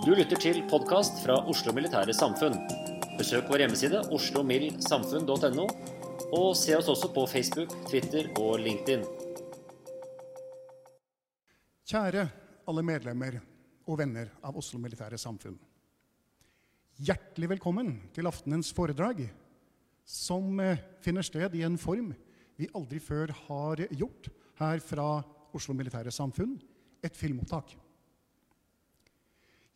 Du lytter til podkast fra Oslo Militære Samfunn. Besøk vår hjemmeside oslomildsamfunn.no, og se oss også på Facebook, Twitter og LinkedIn. Kjære alle medlemmer og venner av Oslo Militære Samfunn. Hjertelig velkommen til aftenens foredrag, som eh, finner sted i en form vi aldri før har gjort her fra Oslo Militære Samfunn, et filmopptak.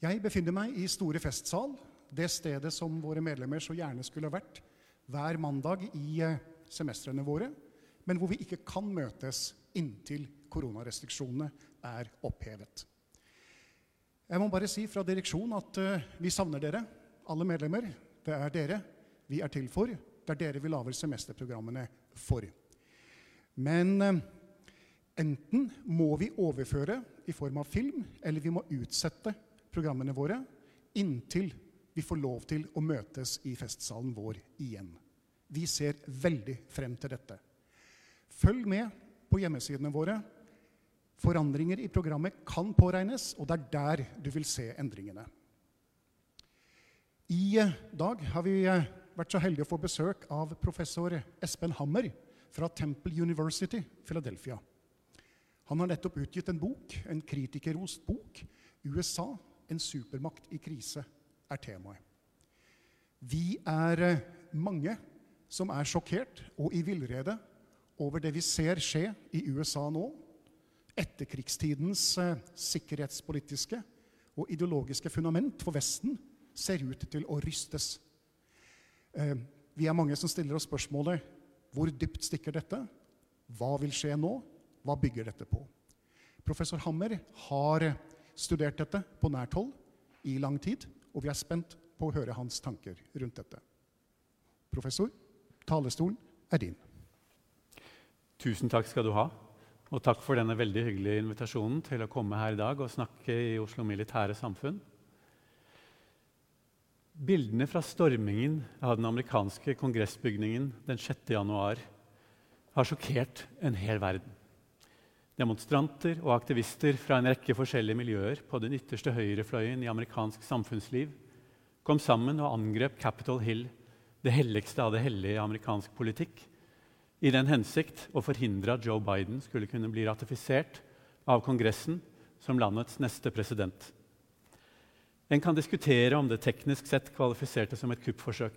Jeg befinner meg i Store festsal, det stedet som våre medlemmer så gjerne skulle ha vært hver mandag i eh, semestrene våre, men hvor vi ikke kan møtes inntil koronarestriksjonene er opphevet. Jeg må bare si fra direksjonen at eh, vi savner dere, alle medlemmer. Det er dere vi er til for. Det er dere vi lager semesterprogrammene for. Men eh, enten må vi overføre i form av film, eller vi må utsette programmene våre inntil vi får lov til å møtes i festsalen vår igjen. Vi ser veldig frem til dette. Følg med på hjemmesidene våre. Forandringer i programmet kan påregnes, og det er der du vil se endringene. I eh, dag har vi eh, vært så heldige å få besøk av professor Espen Hammer fra Temple University, Philadelphia. Han har nettopp utgitt en bok, en kritikerrost bok. 'USA en supermakt i krise' er temaet. Vi er eh, mange som er sjokkert og i villrede over det vi ser skje i USA nå. Etterkrigstidens eh, sikkerhetspolitiske og ideologiske fundament for Vesten ser ut til å rystes. Eh, vi er mange som stiller oss spørsmålet hvor dypt stikker dette? Hva vil skje nå? Hva bygger dette på? Professor Hammer har studert dette på nært hold i lang tid, og vi er spent på å høre hans tanker rundt dette. Professor, talerstolen er din. Tusen takk skal du ha. Og takk for denne veldig hyggelige invitasjonen til å komme her i dag og snakke i Oslo Militære Samfunn. Bildene fra stormingen av den amerikanske kongressbygningen den 6. januar har sjokkert en hel verden. Demonstranter og aktivister fra en rekke forskjellige miljøer på den ytterste høyrefløyen i amerikansk samfunnsliv kom sammen og angrep Capitol Hill, det helligste av det hellige i amerikansk politikk, i den hensikt å forhindre at Joe Biden skulle kunne bli ratifisert av Kongressen som landets neste president. En kan diskutere om det teknisk sett kvalifiserte som et kuppforsøk.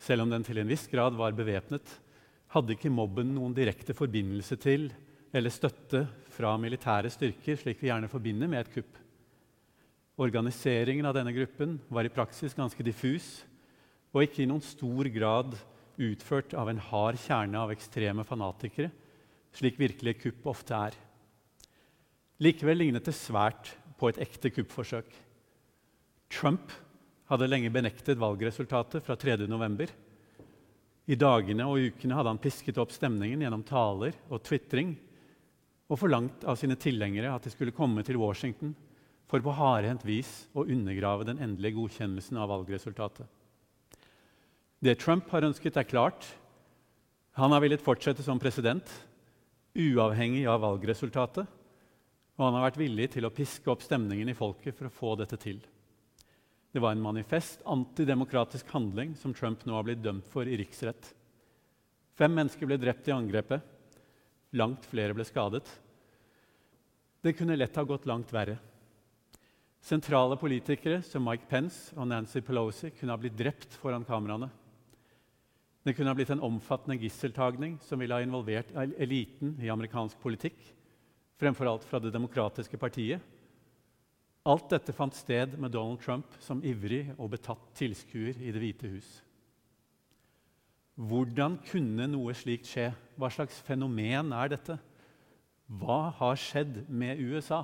Selv om den til en viss grad var bevæpnet, hadde ikke mobben noen direkte forbindelse til eller støtte fra militære styrker, slik vi gjerne forbinder med et kupp. Organiseringen av denne gruppen var i praksis ganske diffus og ikke i noen stor grad utført av en hard kjerne av ekstreme fanatikere, slik virkelige kupp ofte er. Likevel lignet det svært på et ekte kuppforsøk. Trump hadde lenge benektet valgresultatet fra 3.11. I dagene og ukene hadde han pisket opp stemningen gjennom taler og tvitring og forlangt av sine tilhengere at de skulle komme til Washington for på hardhendt vis å undergrave den endelige godkjennelsen av valgresultatet. Det Trump har ønsket, er klart. Han har villet fortsette som president, uavhengig av valgresultatet, og han har vært villig til å piske opp stemningen i folket for å få dette til. Det var en manifest antidemokratisk handling som Trump nå har blitt dømt for i riksrett. Fem mennesker ble drept i angrepet. Langt flere ble skadet. Det kunne lett ha gått langt verre. Sentrale politikere som Mike Pence og Nancy Pelosi kunne ha blitt drept foran kameraene. Det kunne ha blitt en omfattende gisseltagning som ville ha involvert eliten i amerikansk politikk, fremfor alt fra Det demokratiske partiet. Alt dette fant sted med Donald Trump som ivrig og betatt tilskuer i Det hvite hus. Hvordan kunne noe slikt skje? Hva slags fenomen er dette? Hva har skjedd med USA?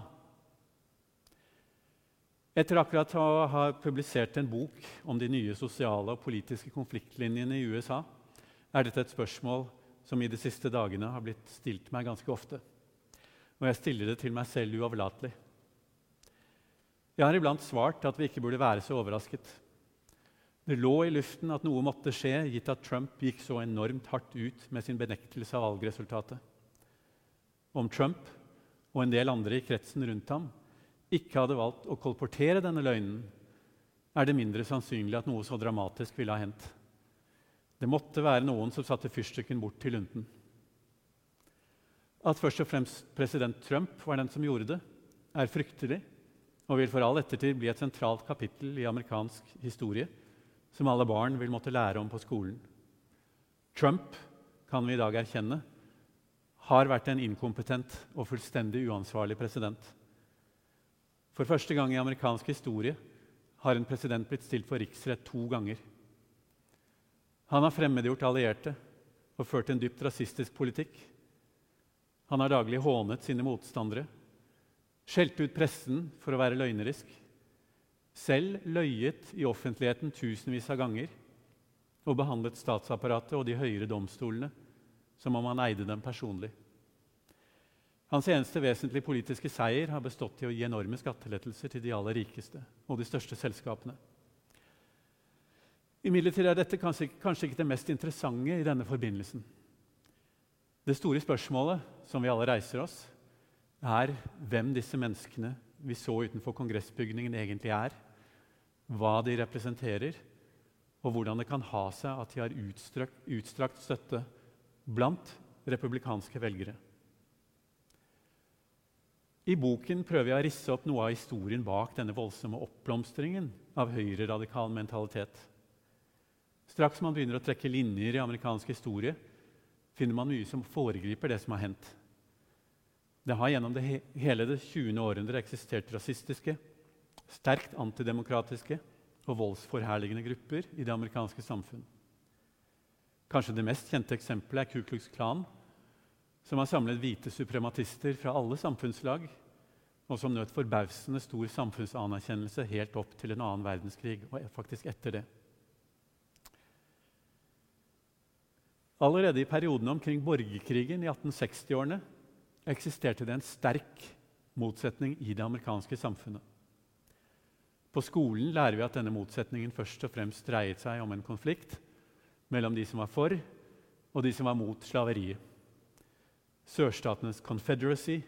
Etter akkurat å ha publisert en bok om de nye sosiale og politiske konfliktlinjene i USA, er dette et spørsmål som i de siste dagene har blitt stilt meg ganske ofte. Og jeg stiller det til meg selv uavlatelig. Jeg har iblant svart at vi ikke burde være så overrasket. Det lå i luften at noe måtte skje, gitt at Trump gikk så enormt hardt ut med sin benektelse av valgresultatet. Om Trump og en del andre i kretsen rundt ham ikke hadde valgt å kolportere denne løgnen, er det mindre sannsynlig at noe så dramatisk ville ha hendt. Det måtte være noen som satte fyrstikken bort til lunten. At først og fremst president Trump var den som gjorde det, er fryktelig og vil for all ettertid bli et sentralt kapittel i amerikansk historie som alle barn vil måtte lære om på skolen. Trump, kan vi i dag erkjenne, har vært en inkompetent og fullstendig uansvarlig president. For første gang i amerikansk historie har en president blitt stilt for riksrett to ganger. Han har fremmedgjort allierte og ført en dypt rasistisk politikk. Han har daglig hånet sine motstandere, skjelt ut pressen for å være løgnerisk, selv løyet i offentligheten tusenvis av ganger og behandlet statsapparatet og de høyere domstolene som om han eide dem personlig. Hans eneste vesentlige politiske seier har bestått i å gi enorme skattelettelser til de aller rikeste og de største selskapene. Imidlertid er dette kanskje, kanskje ikke det mest interessante i denne forbindelsen. Det store spørsmålet som vi alle reiser oss, er hvem disse menneskene vi så utenfor kongressbygningen, egentlig er, hva de representerer, og hvordan det kan ha seg at de har utstrakt, utstrakt støtte blant republikanske velgere. I boken prøver jeg å risse opp noe av historien bak denne voldsomme oppblomstringen av høyreradikal mentalitet. Straks man begynner å trekke linjer i amerikansk historie, finner man mye som foregriper det som har hendt. Det har gjennom det he hele det 20. århundret eksistert rasistiske, sterkt antidemokratiske og voldsforherligende grupper i det amerikanske samfunn. Kanskje det mest kjente eksempelet er Ku Klux Klan, som har samlet hvite suprematister fra alle samfunnslag, og som nøt forbausende stor samfunnsanerkjennelse helt opp til en annen verdenskrig, og faktisk etter det. Allerede i perioden omkring borgerkrigen i 1860-årene eksisterte det en sterk motsetning i det amerikanske samfunnet. På skolen lærer vi at denne motsetningen først og fremst dreiet seg om en konflikt mellom de som var for, og de som var mot slaveriet. Sørstatenes Confederacy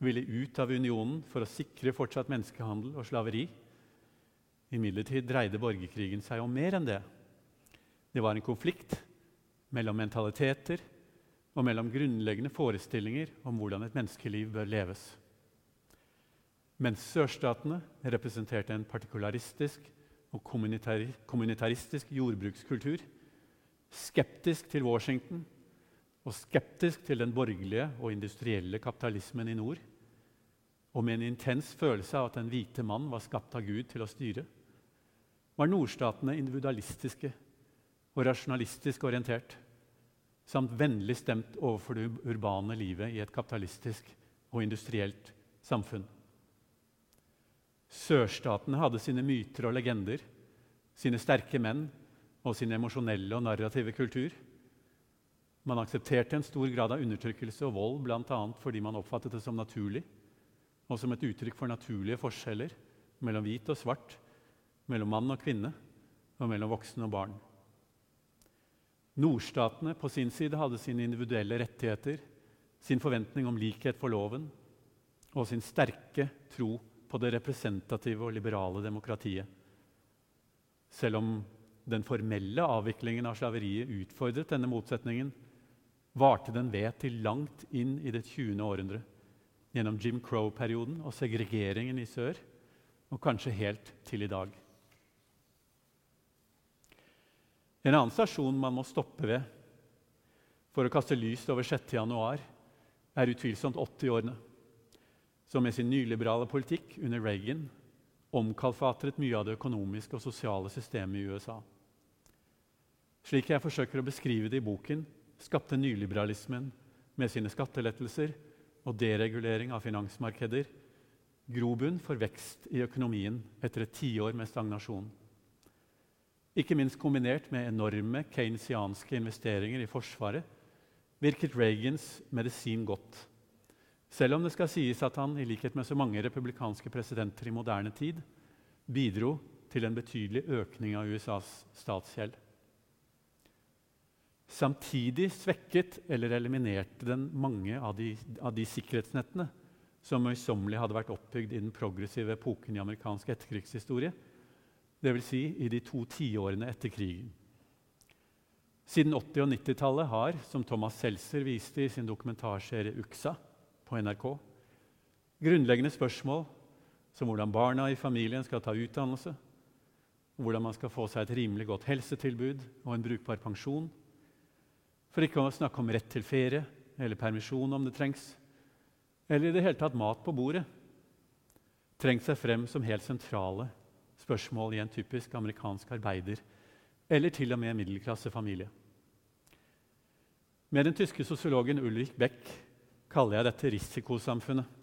ville ut av unionen for å sikre fortsatt menneskehandel og slaveri. Imidlertid dreide borgerkrigen seg om mer enn det. Det var en konflikt mellom mentaliteter og mellom grunnleggende forestillinger om hvordan et menneskeliv bør leves. Mens sørstatene representerte en partikularistisk og kommunitaristisk jordbrukskultur, skeptisk til Washington og skeptisk til den borgerlige og industrielle kapitalismen i nord, og med en intens følelse av at den hvite mann var skapt av Gud til å styre, var nordstatene individualistiske og rasjonalistisk orientert. samt vennlig stemt overfor det urbane livet i et kapitalistisk og industrielt samfunn. Sørstatene hadde sine myter og legender, sine sterke menn og sin emosjonelle og narrative kultur. Man aksepterte en stor grad av undertrykkelse og vold bl.a. fordi man oppfattet det som naturlig, og som et uttrykk for naturlige forskjeller mellom hvit og svart, mellom mann og kvinne og mellom voksne og barn. Nordstatene på sin side hadde sine individuelle rettigheter, sin forventning om likhet for loven og sin sterke tro på det representative og liberale demokratiet. Selv om den formelle avviklingen av slaveriet utfordret denne motsetningen, varte den ved til langt inn i det 20. århundre, gjennom Jim Crow-perioden og segregeringen i sør, og kanskje helt til i dag. En annen stasjon man må stoppe ved for å kaste lys over 6. januar, er utvilsomt 80-årene, som med sin nyliberale politikk under Reagan omkalfatret mye av det økonomiske og sosiale systemet i USA. Slik jeg forsøker å beskrive det i boken, skapte nyliberalismen med sine skattelettelser og deregulering av finansmarkeder grobunn for vekst i økonomien etter et tiår med stagnasjon. Ikke minst kombinert med enorme keynesianske investeringer i Forsvaret virket Reagans medisin godt. Selv om det skal sies at han, i likhet med så mange republikanske presidenter i moderne tid, bidro til en betydelig økning av USAs statsgjeld. Samtidig svekket eller eliminerte den mange av de, av de sikkerhetsnettene som møysommelig hadde vært oppbygd i den progressive epoken i amerikansk etterkrigshistorie, dvs. Si i de to tiårene etter krigen. Siden 80- og 90-tallet har, som Thomas Seltzer viste i sin dokumentarserie Uksa på NRK, grunnleggende spørsmål som hvordan barna i familien skal ta utdannelse, hvordan man skal få seg et rimelig godt helsetilbud og en brukbar pensjon, for ikke å snakke om rett til ferie eller permisjon om det trengs, eller i det hele tatt mat på bordet, trengt seg frem som helt sentrale spørsmål i en typisk amerikansk arbeider- eller til og med middelklassefamilie. Med den tyske sosiologen Ulrik Beck kaller jeg dette risikosamfunnet.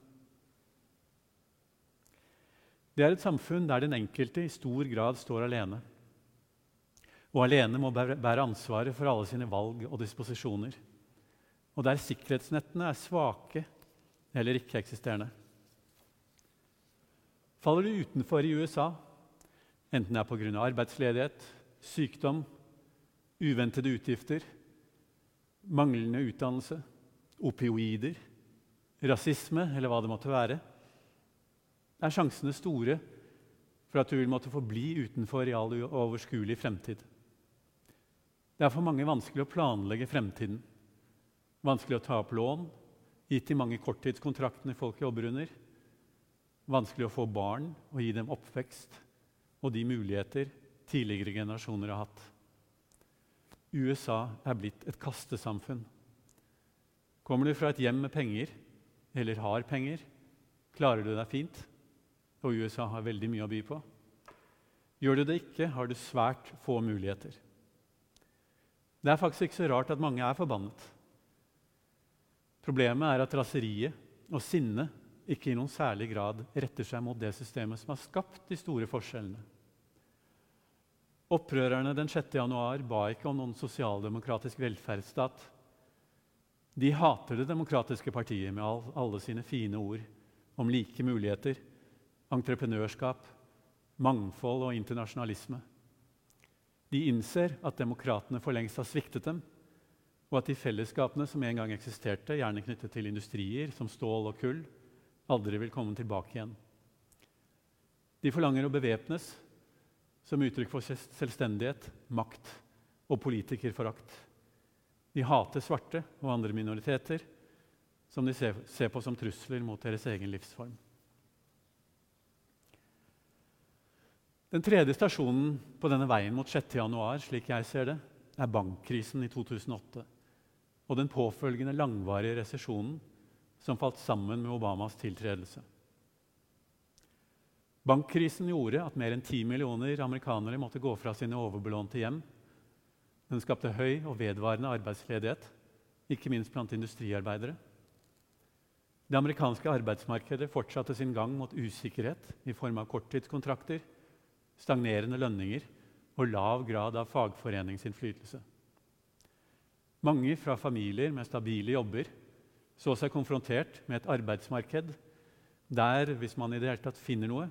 Det er et samfunn der den enkelte i stor grad står alene. Og alene må bære ansvaret for alle sine valg og disposisjoner. Og der sikkerhetsnettene er svake eller ikke-eksisterende. Faller du utenfor i USA, enten det er pga. arbeidsledighet, sykdom, uventede utgifter, manglende utdannelse, opioider, rasisme eller hva det måtte være, er sjansene store for at du vil måtte forbli utenfor i all overskuelig fremtid. Det er for mange vanskelig å planlegge fremtiden. Vanskelig å ta opp lån, gitt de mange korttidskontraktene folk jobber under. Vanskelig å få barn og gi dem oppvekst og de muligheter tidligere generasjoner har hatt. USA er blitt et kastesamfunn. Kommer du fra et hjem med penger, eller har penger, klarer du deg fint, og USA har veldig mye å by på. Gjør du det ikke, har du svært få muligheter. Det er faktisk ikke så rart at mange er forbannet. Problemet er at raseriet og sinnet ikke i noen særlig grad retter seg mot det systemet som har skapt de store forskjellene. Opprørerne den 6. januar ba ikke om noen sosialdemokratisk velferdsstat. De hater det demokratiske partiet med all, alle sine fine ord om like muligheter, entreprenørskap, mangfold og internasjonalisme. De innser at demokratene for lengst har sviktet dem, og at de fellesskapene som en gang eksisterte, gjerne knyttet til industrier som stål og kull, aldri vil komme tilbake igjen. De forlanger å bevæpnes som uttrykk for selvstendighet, makt og politikerforakt. De hater svarte og andre minoriteter, som de ser på som trusler mot deres egen livsform. Den tredje stasjonen på denne veien mot 6. januar, slik jeg ser det, er bankkrisen i 2008 og den påfølgende langvarige resesjonen som falt sammen med Obamas tiltredelse. Bankkrisen gjorde at mer enn 10 millioner amerikanere måtte gå fra sine overbelånte hjem Den skapte høy og vedvarende arbeidsledighet, ikke minst blant industriarbeidere. Det amerikanske arbeidsmarkedet fortsatte sin gang mot usikkerhet i form av korttidskontrakter, stagnerende lønninger og lav grad av fagforeningsinnflytelse. Mange fra familier med stabile jobber så seg konfrontert med et arbeidsmarked der, hvis man i det hele tatt finner noe,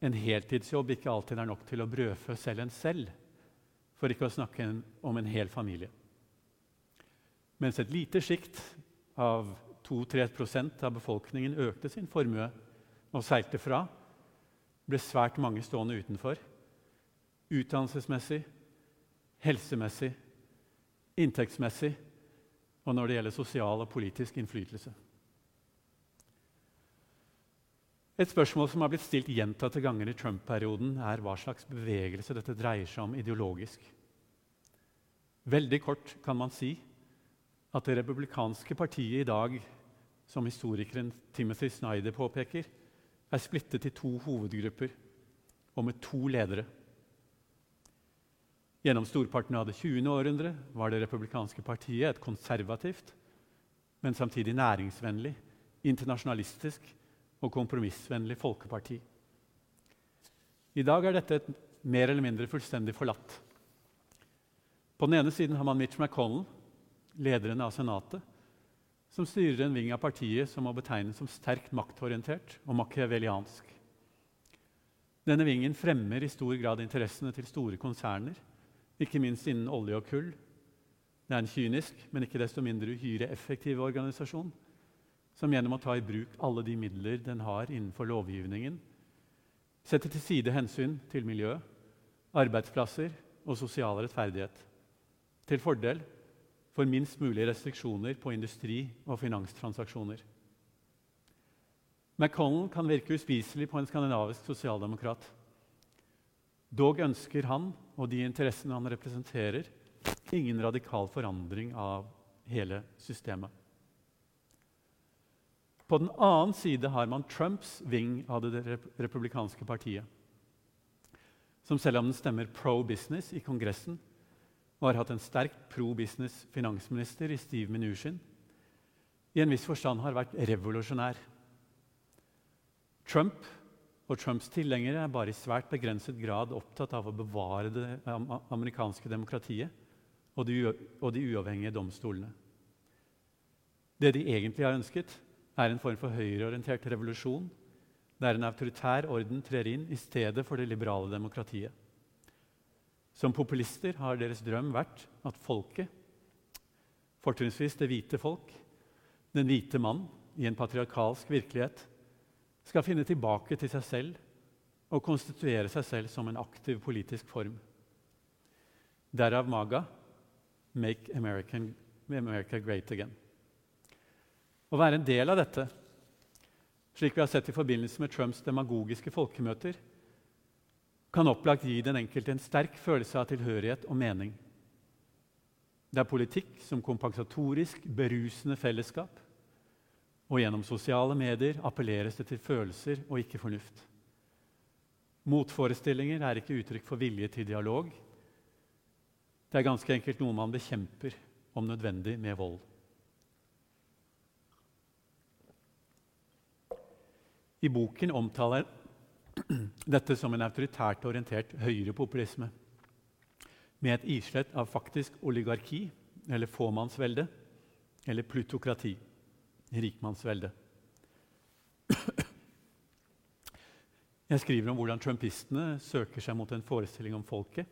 en heltidsjobb ikke alltid er nok til å brødfø selv en selv, for ikke å snakke om en hel familie. Mens et lite sjikt av 2-3% av befolkningen økte sin formue og seilte fra, ble svært mange stående utenfor. Utdannelsesmessig, helsemessig, inntektsmessig og når det gjelder sosial og politisk innflytelse. Et spørsmål som har blitt stilt gjentatte ganger i Trump-perioden, er hva slags bevegelse dette dreier seg om ideologisk. Veldig kort kan man si at det republikanske partiet i dag, som historikeren Timothy Snyder påpeker, er splittet i to hovedgrupper og med to ledere. Gjennom storparten av det 20. århundre var det republikanske partiet et konservativt, men samtidig næringsvennlig, internasjonalistisk og kompromissvennlig folkeparti. I dag er dette et mer eller mindre fullstendig forlatt. På den ene siden har man Mitch McConnell, lederen av Senatet, som styrer en ving av partiet som må betegnes som sterkt maktorientert og machiavelliansk. Denne vingen fremmer i stor grad interessene til store konserner, ikke minst innen olje og kull. Det er en kynisk, men ikke desto mindre uhyre effektiv organisasjon som gjennom å ta i bruk alle de midler den har innenfor lovgivningen, setter til side hensyn til miljø, arbeidsplasser og sosial rettferdighet, til fordel for minst mulig restriksjoner på industri og finanstransaksjoner. McConnell kan virke uspiselig på en skandinavisk sosialdemokrat. Dog ønsker han og de interessene han representerer, ingen radikal forandring av hele systemet. På den annen side har man Trumps ving av det republikanske partiet. Som selv om den stemmer pro-business i Kongressen og har hatt en sterkt pro-business finansminister i Steve Mnuchin, i en viss forstand har vært revolusjonær. Trump og Trumps tilhengere er bare i svært begrenset grad opptatt av å bevare det amerikanske demokratiet og de, uavhengige domstolene. Det de egentlig har ønsket, er en form for høyreorientert revolusjon der en autoritær orden trer inn i stedet for det liberale demokratiet. Som populister har deres drøm vært at folket, fortrinnsvis det hvite folk, den hvite mann i en patriarkalsk virkelighet, skal finne tilbake til seg selv og konstituere seg selv som en aktiv politisk form. Derav MAGA, Make America Great Again. Å være en del av dette, slik vi har sett i forbindelse med Trumps demagogiske folkemøter, kan opplagt gi den enkelte en sterk følelse av tilhørighet og mening. Det er politikk som kompensatorisk, berusende fellesskap. Og gjennom sosiale medier appelleres det til følelser og ikke fornuft. Motforestillinger er ikke uttrykk for vilje til dialog. Det er ganske enkelt noe man bekjemper, om nødvendig med vold. I boken omtaler dette som en autoritært orientert høyrepopulisme med et islett av faktisk oligarki eller fåmannsvelde eller plutokrati, rikmannsvelde. Jeg skriver om hvordan trumpistene søker seg mot en forestilling om folket,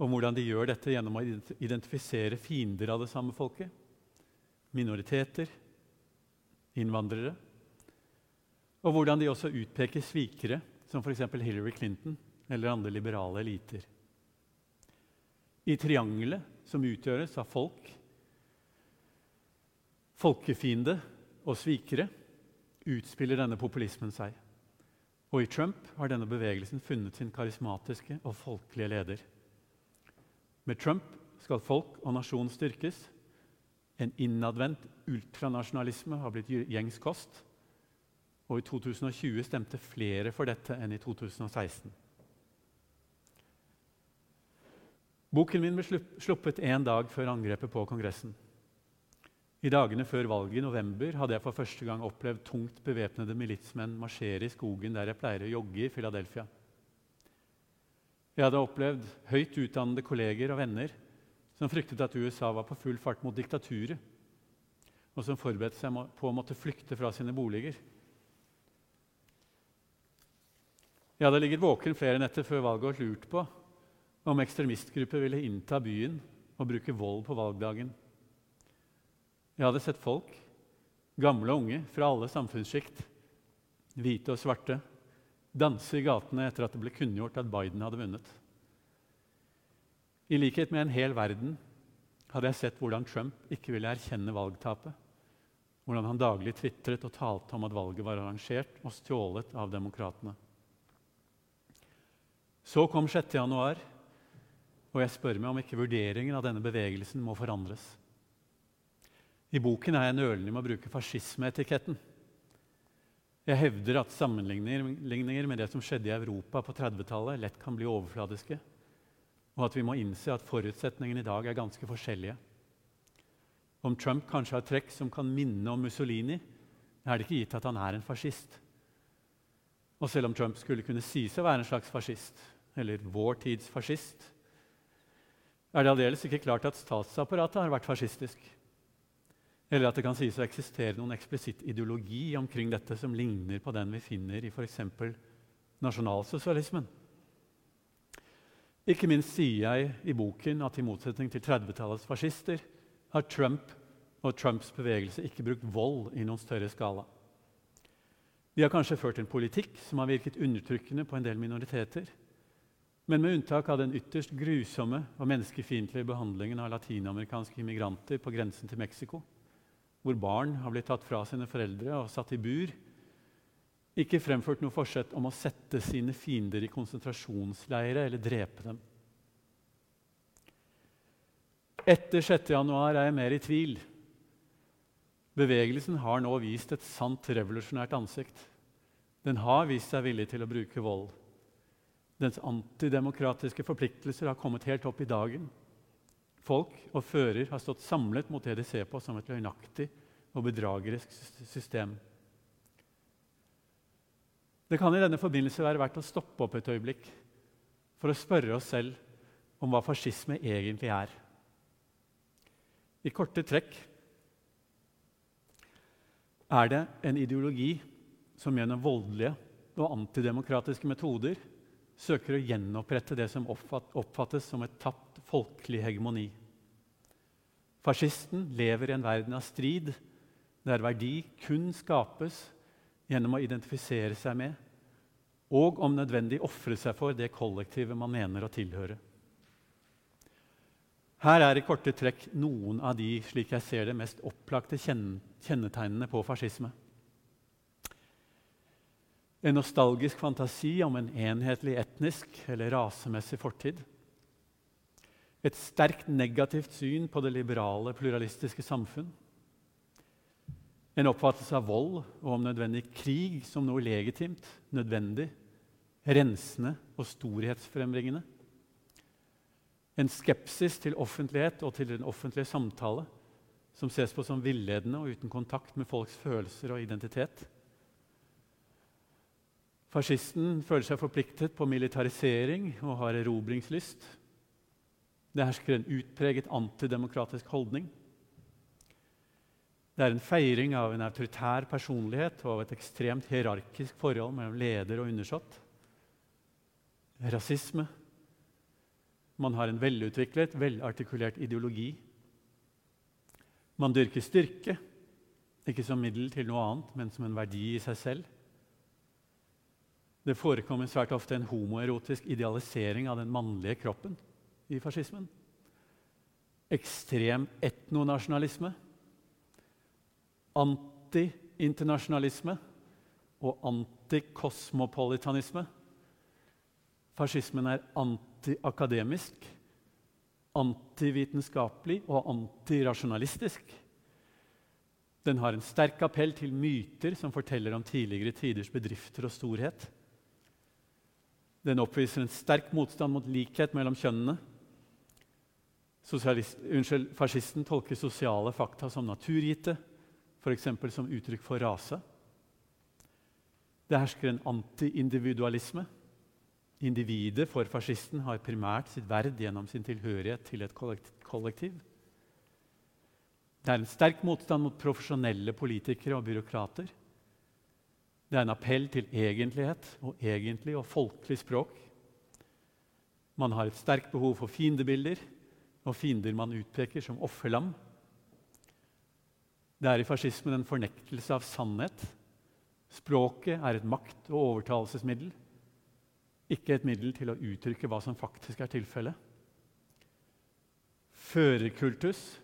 og hvordan de gjør dette gjennom å identifisere fiender av det samme folket, minoriteter, innvandrere og hvordan de også utpeker svikere, som f.eks. Hillary Clinton eller andre liberale eliter. I triangelet, som utgjøres av folk, folkefiende og svikere, utspiller denne populismen seg. Og i Trump har denne bevegelsen funnet sin karismatiske og folkelige leder. Med Trump skal folk og nasjon styrkes. En innadvendt ultranasjonalisme har blitt gjengs kost og i 2020 stemte flere for dette enn i 2016. Boken min ble sluppet én dag før angrepet på Kongressen. I dagene før valget i november hadde jeg for første gang opplevd tungt bevæpnede militsmenn marsjere i skogen der jeg pleier å jogge i Philadelphia. Jeg hadde opplevd høyt utdannede kolleger og venner som fryktet at USA var på full fart mot diktaturet, og som forberedte seg på å måtte flykte fra sine boliger. Jeg hadde ligget våken flere netter før valget og lurt på om ekstremistgrupper ville innta byen og bruke vold på valgdagen. Jeg hadde sett folk, gamle og unge, fra alle samfunnssjikt, hvite og svarte, danse i gatene etter at det ble kunngjort at Biden hadde vunnet. I likhet med en hel verden hadde jeg sett hvordan Trump ikke ville erkjenne valgtapet, hvordan han daglig tvitret og talte om at valget var arrangert og stjålet av demokratene. Så kom 6. januar, og jeg spør meg om ikke vurderingen av denne bevegelsen må forandres. I boken er jeg nølende med å bruke fascismeetiketten. Jeg hevder at sammenligninger med det som skjedde i Europa på 30-tallet, lett kan bli overfladiske, og at vi må innse at forutsetningene i dag er ganske forskjellige. Om Trump kanskje har trekk som kan minne om Mussolini, er det ikke gitt at han er en fascist. Og selv om Trump skulle kunne sies å være en slags fascist, eller vår tids fascist, er det aldeles ikke klart at statsapparatet har vært fascistisk. Eller at det kan sies å eksistere noen eksplisitt ideologi omkring dette som ligner på den vi finner i f.eks. nasjonalsosialismen. Ikke minst sier jeg i boken at i motsetning til 30-tallets fascister har Trump og Trumps bevegelse ikke brukt vold i noen større skala. De har kanskje ført en politikk som har virket undertrykkende på en del minoriteter, men med unntak av den ytterst grusomme og menneskefiendtlige behandlingen av latinamerikanske immigranter på grensen til Mexico, hvor barn har blitt tatt fra sine foreldre og satt i bur, ikke fremført noe forsett om å sette sine fiender i konsentrasjonsleire eller drepe dem. Etter 6. januar er jeg mer i tvil. Bevegelsen har nå vist et sant revolusjonært ansikt. Den har vist seg villig til å bruke vold. Dens antidemokratiske forpliktelser har kommet helt opp i dagen. Folk og fører har stått samlet mot det de ser på som et løgnaktig og bedragerisk system. Det kan i denne forbindelse være verdt å stoppe opp et øyeblikk for å spørre oss selv om hva fascisme egentlig er. I korte trekk er det en ideologi som gjennom voldelige og antidemokratiske metoder søker å gjenopprette det som oppfattes som et tapt folkelig hegemoni. Fascisten lever i en verden av strid, der verdi kun skapes gjennom å identifisere seg med og om nødvendig ofre seg for det kollektivet man mener å tilhøre. Her er i korte trekk noen av de slik jeg ser det, mest opplagte kjennetegnene på fascisme. En nostalgisk fantasi om en enhetlig etnisk eller rasemessig fortid. Et sterkt negativt syn på det liberale, pluralistiske samfunn. En oppfattelse av vold og om nødvendig krig som noe legitimt, nødvendig, rensende og storhetsfrembringende. En skepsis til offentlighet og til den offentlige samtale som ses på som villedende og uten kontakt med folks følelser og identitet. Fascisten føler seg forpliktet på militarisering og har erobringslyst. Det hersker en utpreget antidemokratisk holdning. Det er en feiring av en autoritær personlighet og av et ekstremt hierarkisk forhold mellom leder og undersått. Rasisme. Man har en velutviklet, velartikulert ideologi. Man dyrker styrke, ikke som middel til noe annet, men som en verdi i seg selv. Det forekommer svært ofte en homoerotisk idealisering av den mannlige kroppen i fascismen. Ekstrem etnonasjonalisme, anti-internasjonalisme og antikosmopolitanisme. Fascismen er antiakademisk, antivitenskapelig og antirasjonalistisk. Den har en sterk appell til myter som forteller om tidligere tiders bedrifter og storhet. Den oppviser en sterk motstand mot likhet mellom kjønnene. unnskyld, fascisten tolker sosiale fakta som naturgitte, f.eks. som uttrykk for rase. Det hersker en antiindividualisme. Individet for fascisten har primært sitt verd gjennom sin tilhørighet til et kollektiv. Det er en sterk motstand mot profesjonelle politikere og byråkrater. Det er en appell til egentlighet og egentlig og folkelig språk. Man har et sterkt behov for fiendebilder og fiender man utpeker som offerlam. Det er i fascismen en fornektelse av sannhet. Språket er et makt- og overtalelsesmiddel, ikke et middel til å uttrykke hva som faktisk er tilfellet. Førerkultus,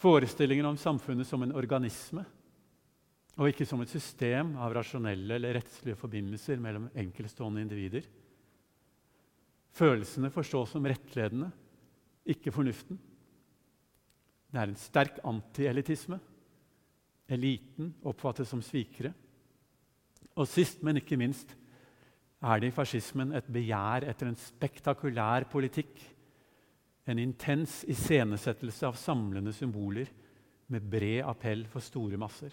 forestillingen om samfunnet som en organisme og ikke som et system av rasjonelle eller rettslige forbindelser mellom enkeltstående individer. Følelsene forstås som rettledende, ikke fornuften. Det er en sterk antielitisme. Eliten oppfattes som svikere. Og sist, men ikke minst, er det i fascismen et begjær etter en spektakulær politikk. En intens iscenesettelse av samlende symboler med bred appell for store masser.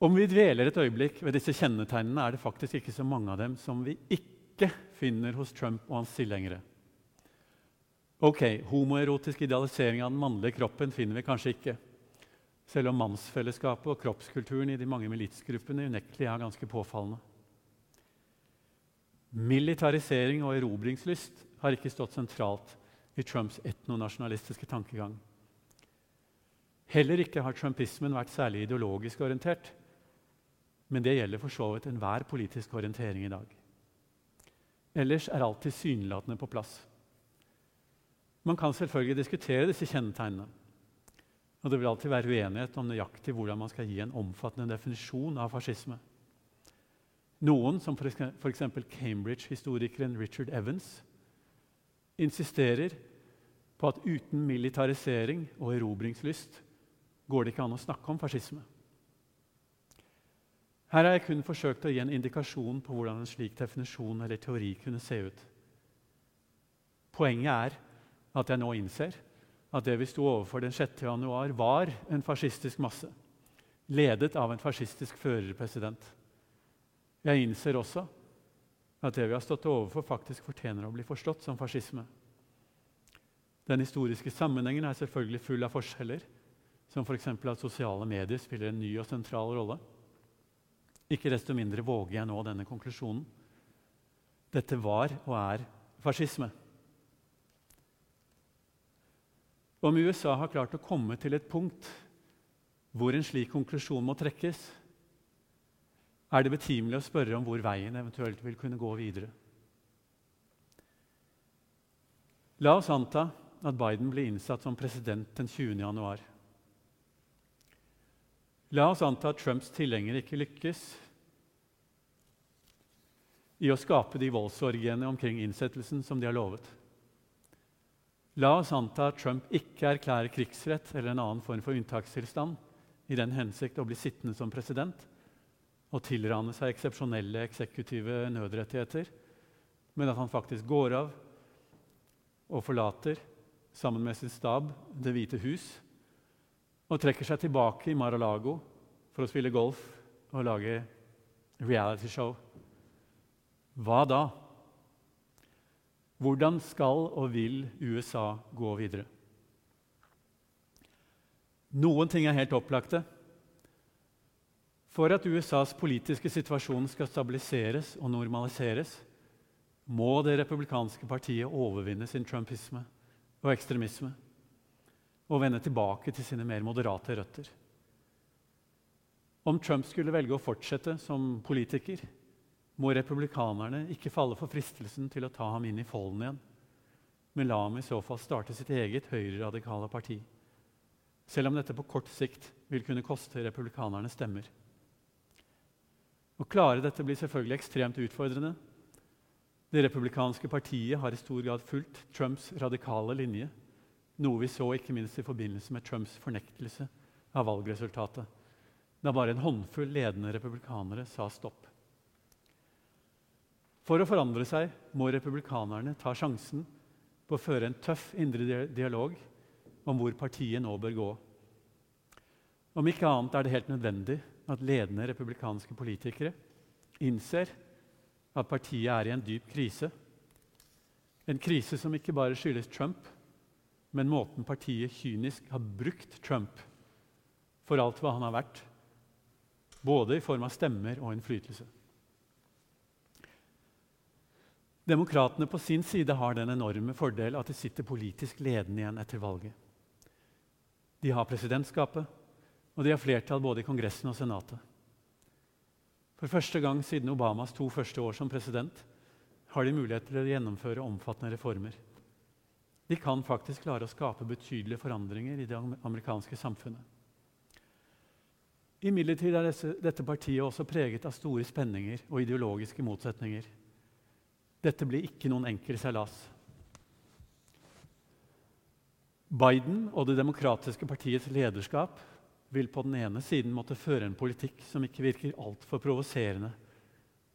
Om vi dveler et øyeblikk ved disse kjennetegnene, er det faktisk ikke så mange av dem som vi ikke finner hos Trump og hans tilhengere. Ok, Homoerotisk idealisering av den mannlige kroppen finner vi kanskje ikke selv om mannsfellesskapet og kroppskulturen i de mange militsgruppene unektelig er ganske påfallende. Militarisering og erobringslyst har ikke stått sentralt i Trumps etnonasjonalistiske tankegang. Heller ikke har trumpismen vært særlig ideologisk orientert. Men det gjelder for så vidt enhver politisk orientering i dag. Ellers er alt tilsynelatende på plass. Man kan selvfølgelig diskutere disse kjennetegnene. Og det vil alltid være uenighet om nøyaktig hvordan man skal gi en omfattende definisjon av fascisme. Noen, som f.eks. Cambridge-historikeren Richard Evans, insisterer på at uten militarisering og erobringslyst går det ikke an å snakke om fascisme. Her har jeg kun forsøkt å gi en indikasjon på hvordan en slik definisjon eller teori kunne se ut. Poenget er at jeg nå innser at det vi sto overfor den 6. januar, var en fascistisk masse, ledet av en fascistisk førerpresident. Jeg innser også at det vi har stått overfor, faktisk fortjener å bli forstått som fascisme. Den historiske sammenhengen er selvfølgelig full av forskjeller, som f.eks. at sosiale medier spiller en ny og sentral rolle. Ikke desto mindre våger jeg nå denne konklusjonen. Dette var og er fascisme. Om USA har klart å komme til et punkt hvor en slik konklusjon må trekkes, er det betimelig å spørre om hvor veien eventuelt vil kunne gå videre. La oss anta at Biden blir innsatt som president den 20. januar. La oss anta at Trumps tilhengere ikke lykkes i å skape de voldsorgiene omkring innsettelsen som de har lovet. La oss anta at Trump ikke erklærer krigsrett eller en annen form for unntakstilstand i den hensikt å bli sittende som president, og tilrane seg eksepsjonelle eksekutive nødrettigheter, men at han faktisk går av og forlater, sammen med sin stab, Det hvite hus og trekker seg tilbake i Mar-a-Lago for å spille golf og lage realityshow. Hva da? Hvordan skal og vil USA gå videre? Noen ting er helt opplagte. For at USAs politiske situasjon skal stabiliseres og normaliseres, må det republikanske partiet overvinne sin trumpisme og ekstremisme og vende tilbake til sine mer moderate røtter. Om Trump skulle velge å fortsette som politiker, må republikanerne ikke falle for fristelsen til å ta ham inn i folden igjen, men la ham i så fall starte sitt eget høyreradikale parti, selv om dette på kort sikt vil kunne koste republikanerne stemmer. Å klare dette blir selvfølgelig ekstremt utfordrende. Det republikanske partiet har i stor grad fulgt Trumps radikale linje, noe vi så ikke minst i forbindelse med Trumps fornektelse av valgresultatet, da bare en håndfull ledende republikanere sa stopp. For å forandre seg må republikanerne ta sjansen på å føre en tøff indre dialog om hvor partiet nå bør gå. Om ikke annet er det helt nødvendig at ledende republikanske politikere innser at partiet er i en dyp krise. En krise som ikke bare skyldes Trump, men måten partiet kynisk har brukt Trump for alt hva han har vært, både i form av stemmer og innflytelse. Demokratene på sin side har den enorme fordel at de sitter politisk ledende igjen etter valget. De har presidentskapet, og de har flertall både i Kongressen og Senatet. For første gang siden Obamas to første år som president har de mulighet til å gjennomføre omfattende reformer. De kan faktisk klare å skape betydelige forandringer i det amerikanske samfunnet. Imidlertid er dette partiet også preget av store spenninger og ideologiske motsetninger. Dette blir ikke noen enkel seilas. Biden og Det demokratiske partiets lederskap vil på den ene siden måtte føre en politikk som ikke virker altfor provoserende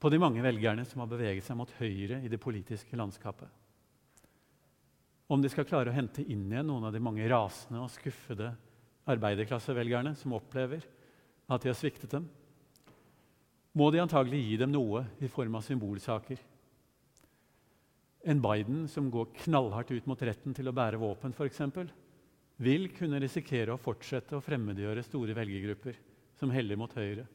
på de mange velgerne som har beveget seg mot høyre i det politiske landskapet. Om de skal klare å hente inn igjen noen av de mange rasende og skuffede arbeiderklassevelgerne som opplever at de har sviktet dem, må de antagelig gi dem noe i form av symbolsaker. En Biden som går knallhardt ut mot retten til å bære våpen, f.eks., vil kunne risikere å fortsette å fremmedgjøre store velgergrupper som heller mot høyre.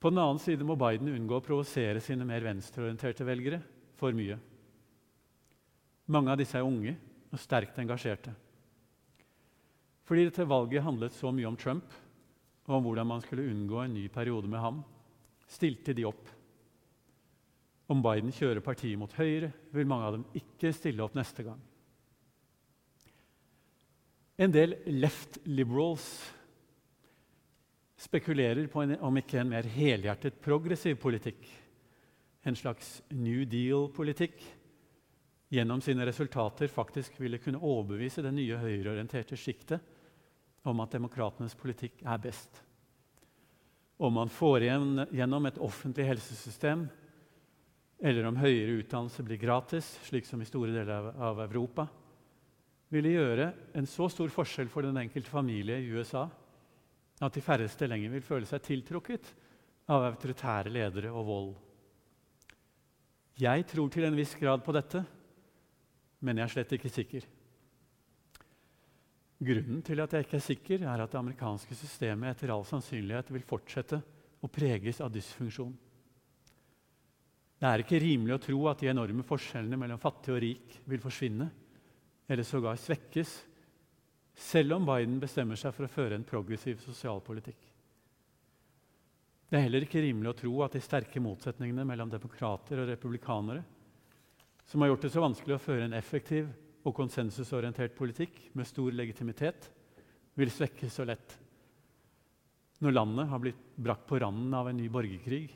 På den annen side må Biden unngå å provosere sine mer venstreorienterte velgere for mye. Mange av disse er unge og sterkt engasjerte. Fordi dette valget handlet så mye om Trump og om hvordan man skulle unngå en ny periode med ham, stilte de opp. Om Biden kjører partiet mot høyre, vil mange av dem ikke stille opp neste gang. En del left liberals spekulerer på en, om ikke en mer helhjertet progressiv politikk, en slags New Deal-politikk, gjennom sine resultater faktisk ville kunne overbevise det nye høyreorienterte sjiktet om at demokratenes politikk er best. Om man får gjennom et offentlig helsesystem, eller om høyere utdannelse blir gratis, slik som i store deler av Europa, ville gjøre en så stor forskjell for den enkelte familie i USA at de færreste lenger vil føle seg tiltrukket av autoritære ledere og vold. Jeg tror til en viss grad på dette, men jeg er slett ikke sikker. Grunnen til at jeg ikke er sikker, er at det amerikanske systemet etter all sannsynlighet vil fortsette å preges av dysfunksjon. Det er ikke rimelig å tro at de enorme forskjellene mellom fattig og rik vil forsvinne eller sågar svekkes, selv om Biden bestemmer seg for å føre en progressiv sosialpolitikk. Det er heller ikke rimelig å tro at de sterke motsetningene mellom demokrater og republikanere, som har gjort det så vanskelig å føre en effektiv og konsensusorientert politikk med stor legitimitet, vil svekkes så lett. Når landet har blitt brakt på randen av en ny borgerkrig,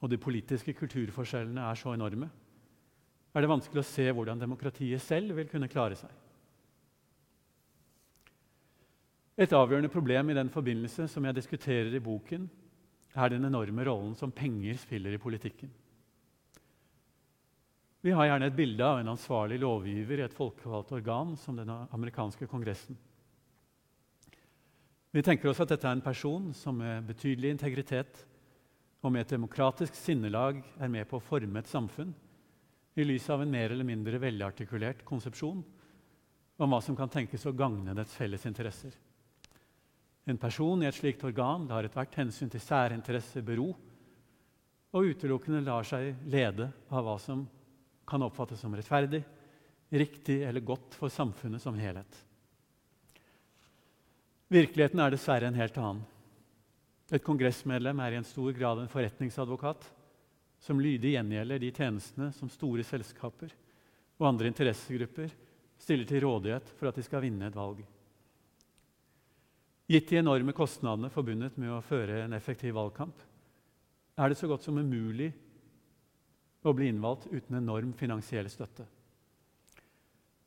og de politiske kulturforskjellene er så enorme, er det vanskelig å se hvordan demokratiet selv vil kunne klare seg. Et avgjørende problem i den forbindelse som jeg diskuterer i boken, er den enorme rollen som penger spiller i politikken. Vi har gjerne et bilde av en ansvarlig lovgiver i et folkevalgt organ som den amerikanske kongressen. Vi tenker oss at dette er en person som med betydelig integritet og med et demokratisk sinnelag er med på å forme et samfunn i lys av en mer eller mindre velartikulert konsepsjon om hva som kan tenkes å gagne dets felles interesser. En person i et slikt organ lar ethvert hensyn til særinteresser bero og utelukkende lar seg lede av hva som kan oppfattes som rettferdig, riktig eller godt for samfunnet som helhet. Virkeligheten er dessverre en helt annen. Et kongressmedlem er i en stor grad en forretningsadvokat som lydig gjengjelder de tjenestene som store selskaper og andre interessegrupper stiller til rådighet for at de skal vinne et valg. Gitt de enorme kostnadene forbundet med å føre en effektiv valgkamp, er det så godt som umulig å bli innvalgt uten enorm finansiell støtte.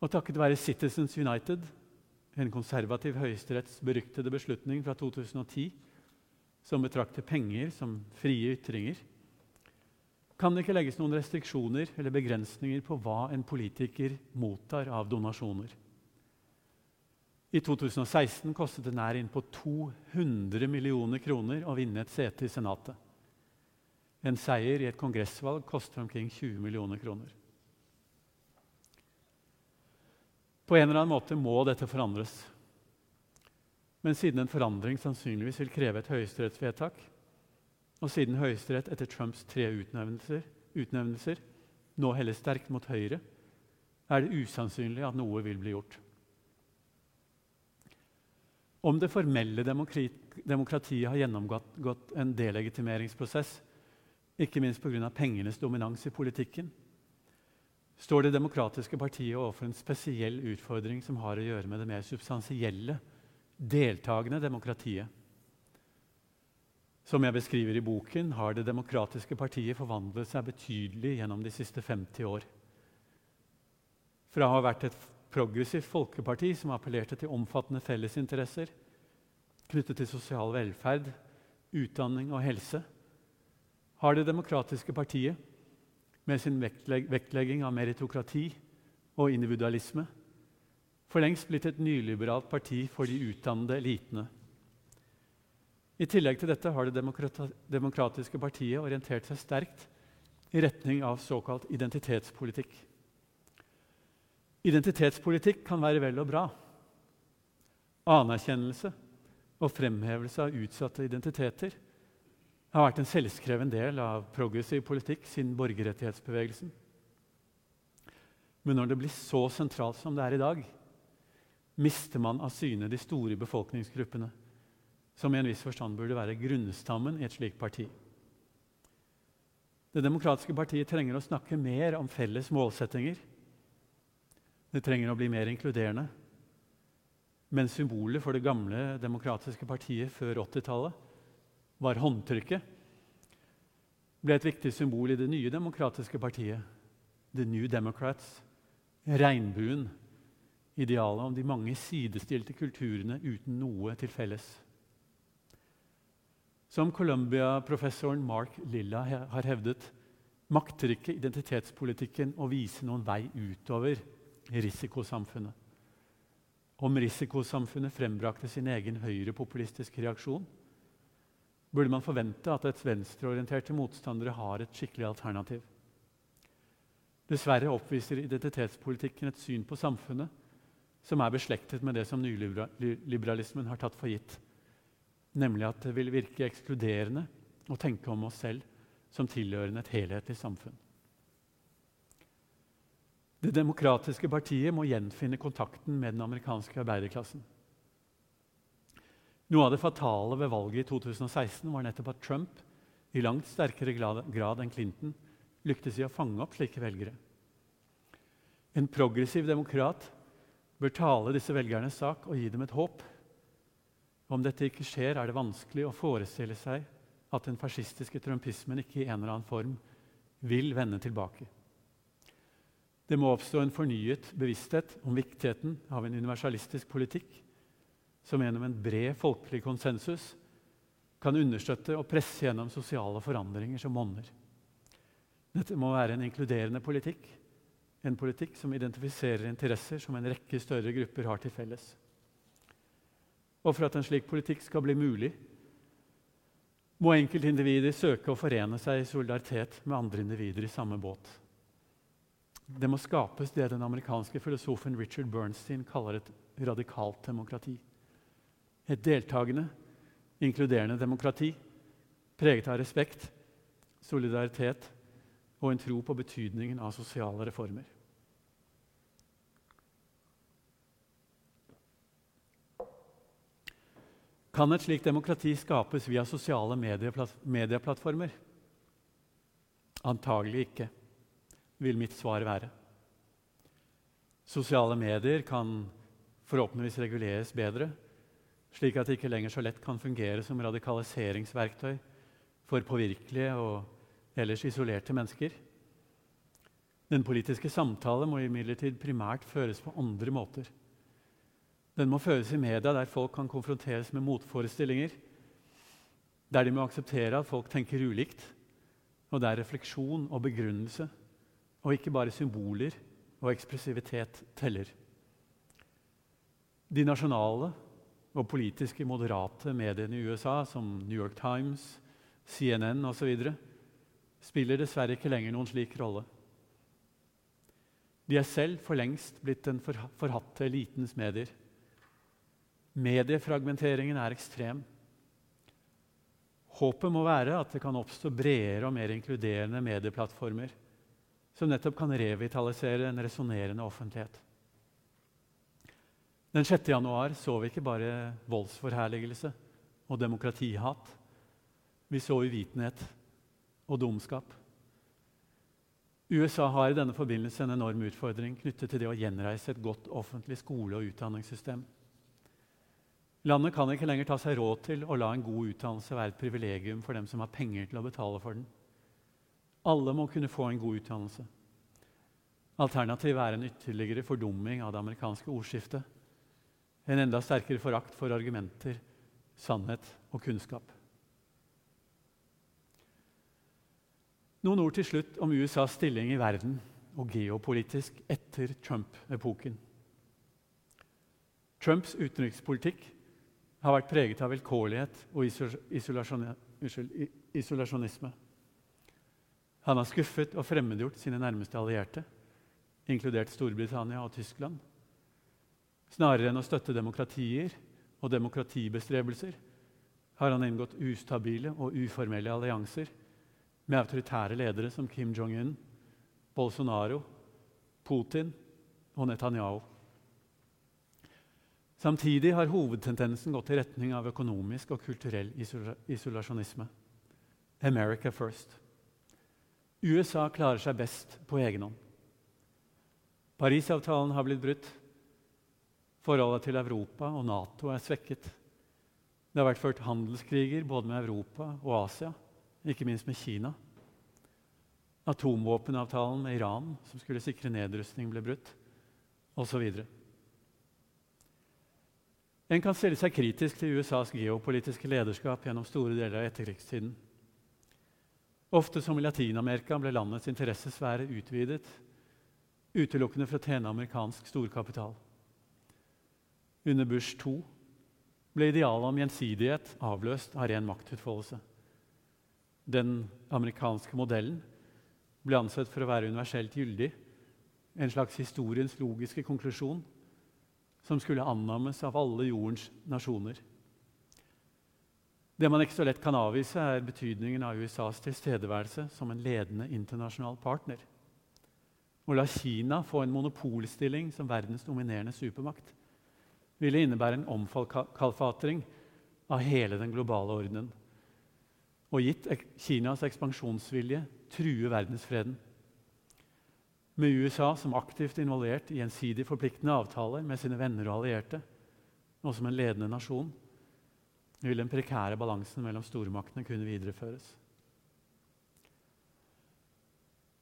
Og takket være Citizens United, en konservativ høyesteretts beryktede beslutning fra 2010, som betrakter penger som frie ytringer, kan det ikke legges noen restriksjoner eller begrensninger på hva en politiker mottar av donasjoner. I 2016 kostet det nær innpå 200 millioner kroner å vinne et sete i Senatet. En seier i et kongressvalg koster omkring 20 millioner kroner. På en eller annen måte må dette forandres. Men siden en forandring sannsynligvis vil kreve et høyesterettsvedtak, og siden Høyesterett etter Trumps tre utnevnelser, utnevnelser nå heller sterkt mot Høyre, er det usannsynlig at noe vil bli gjort. Om det formelle demokratiet har gjennomgått en delegitimeringsprosess, ikke minst pga. pengenes dominans i politikken, står Det demokratiske partiet overfor en spesiell utfordring som har å gjøre med det mer substansielle, deltakende demokratiet. Som jeg beskriver i boken, har Det demokratiske partiet forvandlet seg betydelig gjennom de siste 50 år. Fra å ha vært et progressivt folkeparti som appellerte til omfattende fellesinteresser knyttet til sosial velferd, utdanning og helse, har Det demokratiske partiet med sin vektlegging av meritokrati og individualisme for lengst blitt et nyliberalt parti for de utdannede elitene. I tillegg til dette har Det demokratiske partiet orientert seg sterkt i retning av såkalt identitetspolitikk. Identitetspolitikk kan være vel og bra. Anerkjennelse og fremhevelse av utsatte identiteter har vært en selvskreven del av progressiv politikk siden borgerrettighetsbevegelsen. Men når det blir så sentralt som det er i dag, mister man av syne de store befolkningsgruppene, som i en viss forstand burde være grunnstammen i et slikt parti. Det demokratiske partiet trenger å snakke mer om felles målsettinger. Det trenger å bli mer inkluderende. Men symbolet for det gamle demokratiske partiet før 80-tallet var håndtrykket, ble et viktig symbol i det nye demokratiske partiet, The New Democrats, regnbuen, idealet om de mange sidestilte kulturene uten noe til felles. Som Columbia-professoren Mark Lilla har hevdet, makter ikke identitetspolitikken å vise noen vei utover risikosamfunnet. Om risikosamfunnet frembrakte sin egen høyrepopulistiske reaksjon, burde man forvente at et venstreorienterte motstandere har et skikkelig alternativ. Dessverre oppviser identitetspolitikken et syn på samfunnet som er beslektet med det som nyliberalismen har tatt for gitt, nemlig at det vil virke ekskluderende å tenke om oss selv som tilhørende et helhetlig samfunn. Det demokratiske partiet må gjenfinne kontakten med den amerikanske arbeiderklassen. Noe av det fatale ved valget i 2016 var nettopp at Trump i langt sterkere grad enn Clinton lyktes i å fange opp slike velgere. En progressiv demokrat bør tale disse velgernes sak og gi dem et håp. Om dette ikke skjer, er det vanskelig å forestille seg at den fascistiske trumpismen ikke i en eller annen form vil vende tilbake. Det må oppstå en fornyet bevissthet om viktigheten av en universalistisk politikk som gjennom en bred folkelig konsensus kan understøtte og presse gjennom sosiale forandringer som monner. Dette må være en inkluderende politikk, en politikk som identifiserer interesser som en rekke større grupper har til felles. Og for at en slik politikk skal bli mulig, må enkeltindivider søke å forene seg i solidaritet med andre individer i samme båt. Det må skapes det den amerikanske filosofen Richard Bernstein kaller et radikalt demokrati. Et deltakende, inkluderende demokrati preget av respekt, solidaritet og en tro på betydningen av sosiale reformer. Kan et slikt demokrati skapes via sosiale medieplattformer? Antagelig ikke, vil mitt svar være. Sosiale medier kan forhåpentligvis reguleres bedre, slik at det ikke lenger så lett kan fungere som radikaliseringsverktøy for påvirkelige og ellers isolerte mennesker. Den politiske samtale må imidlertid primært føres på andre måter. Den må føres i media der folk kan konfronteres med motforestillinger, der de må akseptere at folk tenker ulikt, og der refleksjon og begrunnelse, og ikke bare symboler og ekspressivitet, teller. De nasjonale og politiske moderate mediene i USA, som New York Times, CNN osv., spiller dessverre ikke lenger noen slik rolle. De er selv for lengst blitt den forhatte elitens medier. Mediefragmenteringen er ekstrem. Håpet må være at det kan oppstå bredere og mer inkluderende medieplattformer som nettopp kan revitalisere en resonnerende offentlighet. Den 6. januar så vi ikke bare voldsforherligelse og demokratihat. Vi så uvitenhet og dumskap. USA har i denne forbindelse en enorm utfordring knyttet til det å gjenreise et godt offentlig skole- og utdanningssystem. Landet kan ikke lenger ta seg råd til å la en god utdannelse være et privilegium for dem som har penger til å betale for den. Alle må kunne få en god utdannelse. Alternativet er en ytterligere fordumming av det amerikanske ordskiftet. En enda sterkere forakt for argumenter, sannhet og kunnskap. Noen ord til slutt om USAs stilling i verden og geopolitisk etter Trump-epoken. Trumps utenrikspolitikk har vært preget av vilkårlighet og isolasjonisme. Han har skuffet og fremmedgjort sine nærmeste allierte, inkludert Storbritannia og Tyskland. Snarere enn å støtte demokratier og demokratibestrebelser har han inngått ustabile og uformelle allianser med autoritære ledere som Kim Jong-un, Bolsonaro, Putin og Netanyahu. Samtidig har hovedtendensen gått i retning av økonomisk og kulturell isolasjonisme. America first. USA klarer seg best på egen hånd. Parisavtalen har blitt brutt. Forholdet til Europa og Nato er svekket. Det har vært ført handelskriger både med Europa og Asia, ikke minst med Kina. Atomvåpenavtalen med Iran, som skulle sikre nedrustning, ble brutt, osv. En kan stille seg kritisk til USAs geopolitiske lederskap gjennom store deler av etterkrigstiden. Ofte som i Latin-Amerika ble landets interessesfære utvidet utelukkende for å tjene amerikansk storkapital. Under Bush 2 ble idealet om gjensidighet avløst av ren maktutfoldelse. Den amerikanske modellen ble ansett for å være universelt gyldig, en slags historiens logiske konklusjon som skulle annammes av alle jordens nasjoner. Det man ikke så lett kan avvise, er betydningen av USAs tilstedeværelse som en ledende internasjonal partner. Å la Kina få en monopolstilling som verdens dominerende supermakt ville innebære en omkalfatring av hele den globale ordenen. Og gitt Kinas ekspansjonsvilje true verdensfreden. Med USA som aktivt involvert i gjensidig forpliktende avtaler med sine venner og allierte, og som en ledende nasjon, vil den prekære balansen mellom stormaktene kunne videreføres.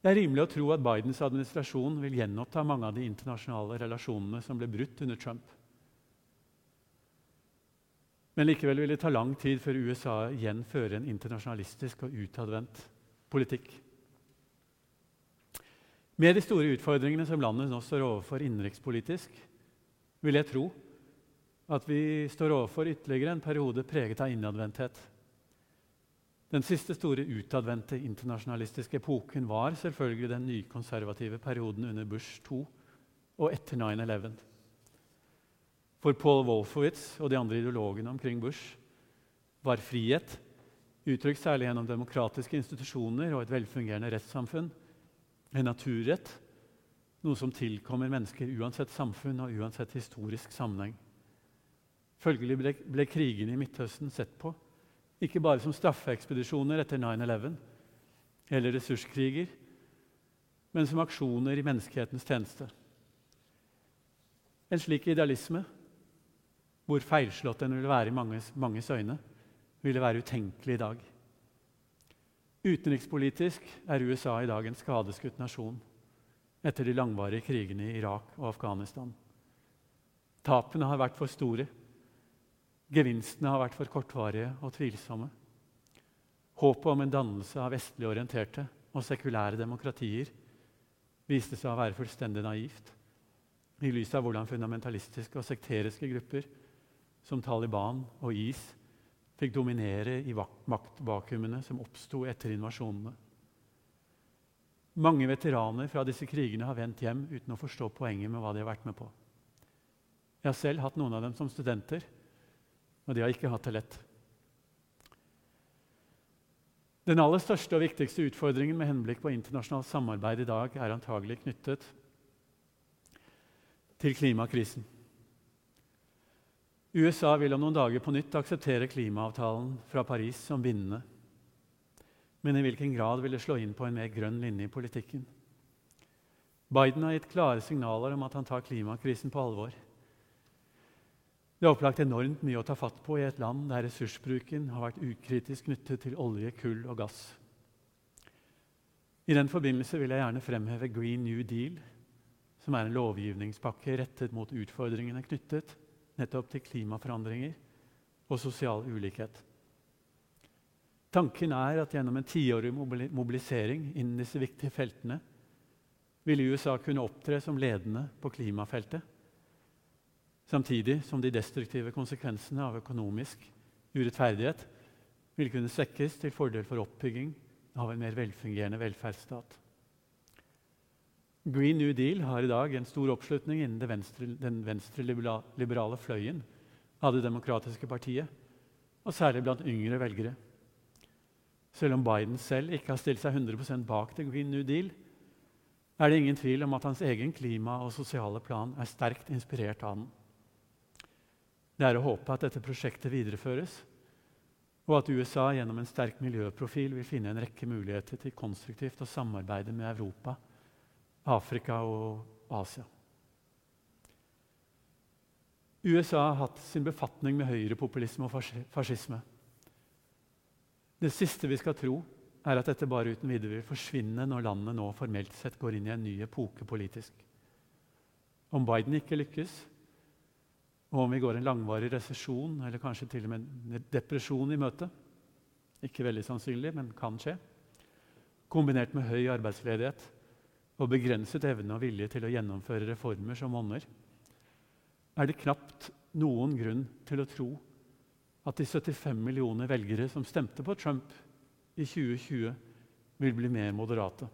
Det er rimelig å tro at Bidens administrasjon vil gjenoppta mange av de internasjonale relasjonene som ble brutt under Trump. Men likevel vil det ta lang tid før USA igjen fører en internasjonalistisk og utadvendt politikk. Med de store utfordringene som landet nå står overfor innenrikspolitisk, vil jeg tro at vi står overfor ytterligere en periode preget av innadvendthet. Den siste store utadvendte internasjonalistiske epoken var selvfølgelig den nykonservative perioden under Bush 2 og etter 9-11. For Paul Wolfowitz og de andre ideologene omkring Bush var frihet, uttrykt særlig gjennom demokratiske institusjoner og et velfungerende rettssamfunn, en naturrett, noe som tilkommer mennesker uansett samfunn og uansett historisk sammenheng. Følgelig ble, ble krigene i Midtøsten sett på ikke bare som straffeekspedisjoner etter 9-11 eller ressurskriger, men som aksjoner i menneskehetens tjeneste. En slik idealisme, hvor feilslått den ville være i manges, manges øyne, ville være utenkelig i dag. Utenrikspolitisk er USA i dag en skadeskutt nasjon etter de langvarige krigene i Irak og Afghanistan. Tapene har vært for store. Gevinstene har vært for kortvarige og tvilsomme. Håpet om en dannelse av vestlig orienterte og sekulære demokratier viste seg å være fullstendig naivt i lys av hvordan fundamentalistiske og sekteriske grupper som Taliban og IS fikk dominere i maktvakuumene som oppsto etter invasjonene. Mange veteraner fra disse krigene har vendt hjem uten å forstå poenget med hva de har vært med på. Jeg har selv hatt noen av dem som studenter, og de har ikke hatt det lett. Den aller største og viktigste utfordringen med henblikk på internasjonalt samarbeid i dag er antagelig knyttet til klimakrisen. USA vil om noen dager på nytt akseptere klimaavtalen fra Paris som bindende. Men i hvilken grad vil det slå inn på en mer grønn linje i politikken? Biden har gitt klare signaler om at han tar klimakrisen på alvor. Det er opplagt enormt mye å ta fatt på i et land der ressursbruken har vært ukritisk knyttet til olje, kull og gass. I den forbindelse vil jeg gjerne fremheve Green New Deal, som er en lovgivningspakke rettet mot utfordringene knyttet nettopp til klimaforandringer og sosial ulikhet. Tanken er at gjennom en tiårig mobilisering innen disse viktige feltene vil USA kunne opptre som ledende på klimafeltet, samtidig som de destruktive konsekvensene av økonomisk urettferdighet vil kunne svekkes til fordel for oppbygging av en mer velfungerende velferdsstat. Green New Deal har i dag en stor oppslutning innen venstre, den venstreliberale fløyen av det demokratiske partiet, og særlig blant yngre velgere. Selv om Biden selv ikke har stilt seg 100% bak The Green New Deal, er det ingen tvil om at hans egen klima- og sosiale plan er sterkt inspirert av den. Det er å håpe at dette prosjektet videreføres, og at USA gjennom en sterk miljøprofil vil finne en rekke muligheter til konstruktivt å samarbeide med Europa Afrika og Asia. USA har hatt sin befatning med høyrepopulisme og fascisme. Det siste vi skal tro, er at dette bare uten videre vil forsvinne når landet nå formelt sett går inn i en ny epoke politisk. Om Biden ikke lykkes, og om vi går en langvarig resesjon eller kanskje til og med en depresjon i møte Ikke veldig sannsynlig, men kan skje. Kombinert med høy arbeidsledighet og begrenset evne og vilje til å gjennomføre reformer som monner, er det knapt noen grunn til å tro at de 75 millioner velgere som stemte på Trump i 2020, vil bli mer moderate.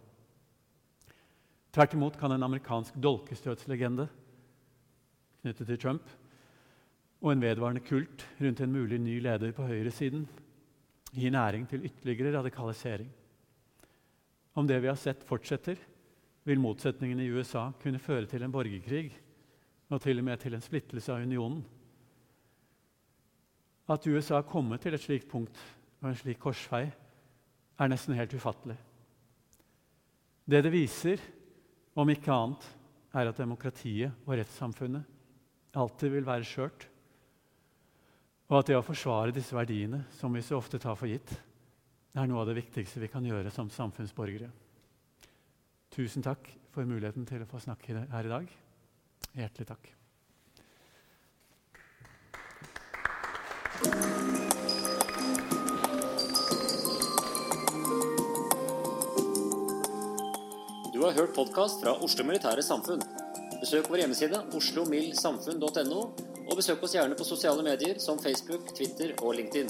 Tvert imot kan en amerikansk dolkestøtslegende knyttet til Trump og en vedvarende kult rundt en mulig ny leder på høyresiden gi næring til ytterligere radikalisering. Om det vi har sett, fortsetter, vil motsetningene i USA kunne føre til en borgerkrig og til og med til en splittelse av unionen. At USA har kommet til et slikt punkt og en slik korsvei, er nesten helt ufattelig. Det det viser, om ikke annet, er at demokratiet og rettssamfunnet alltid vil være skjørt, og at det å forsvare disse verdiene, som vi så ofte tar for gitt, er noe av det viktigste vi kan gjøre som samfunnsborgere. Tusen takk for muligheten til å få snakke her i dag. Hjertelig takk. Du har hørt podkast fra Oslo Militære Samfunn. Besøk vår hjemmeside oslomildsamfunn.no, og besøk oss gjerne på sosiale medier som Facebook, Twitter og LinkedIn.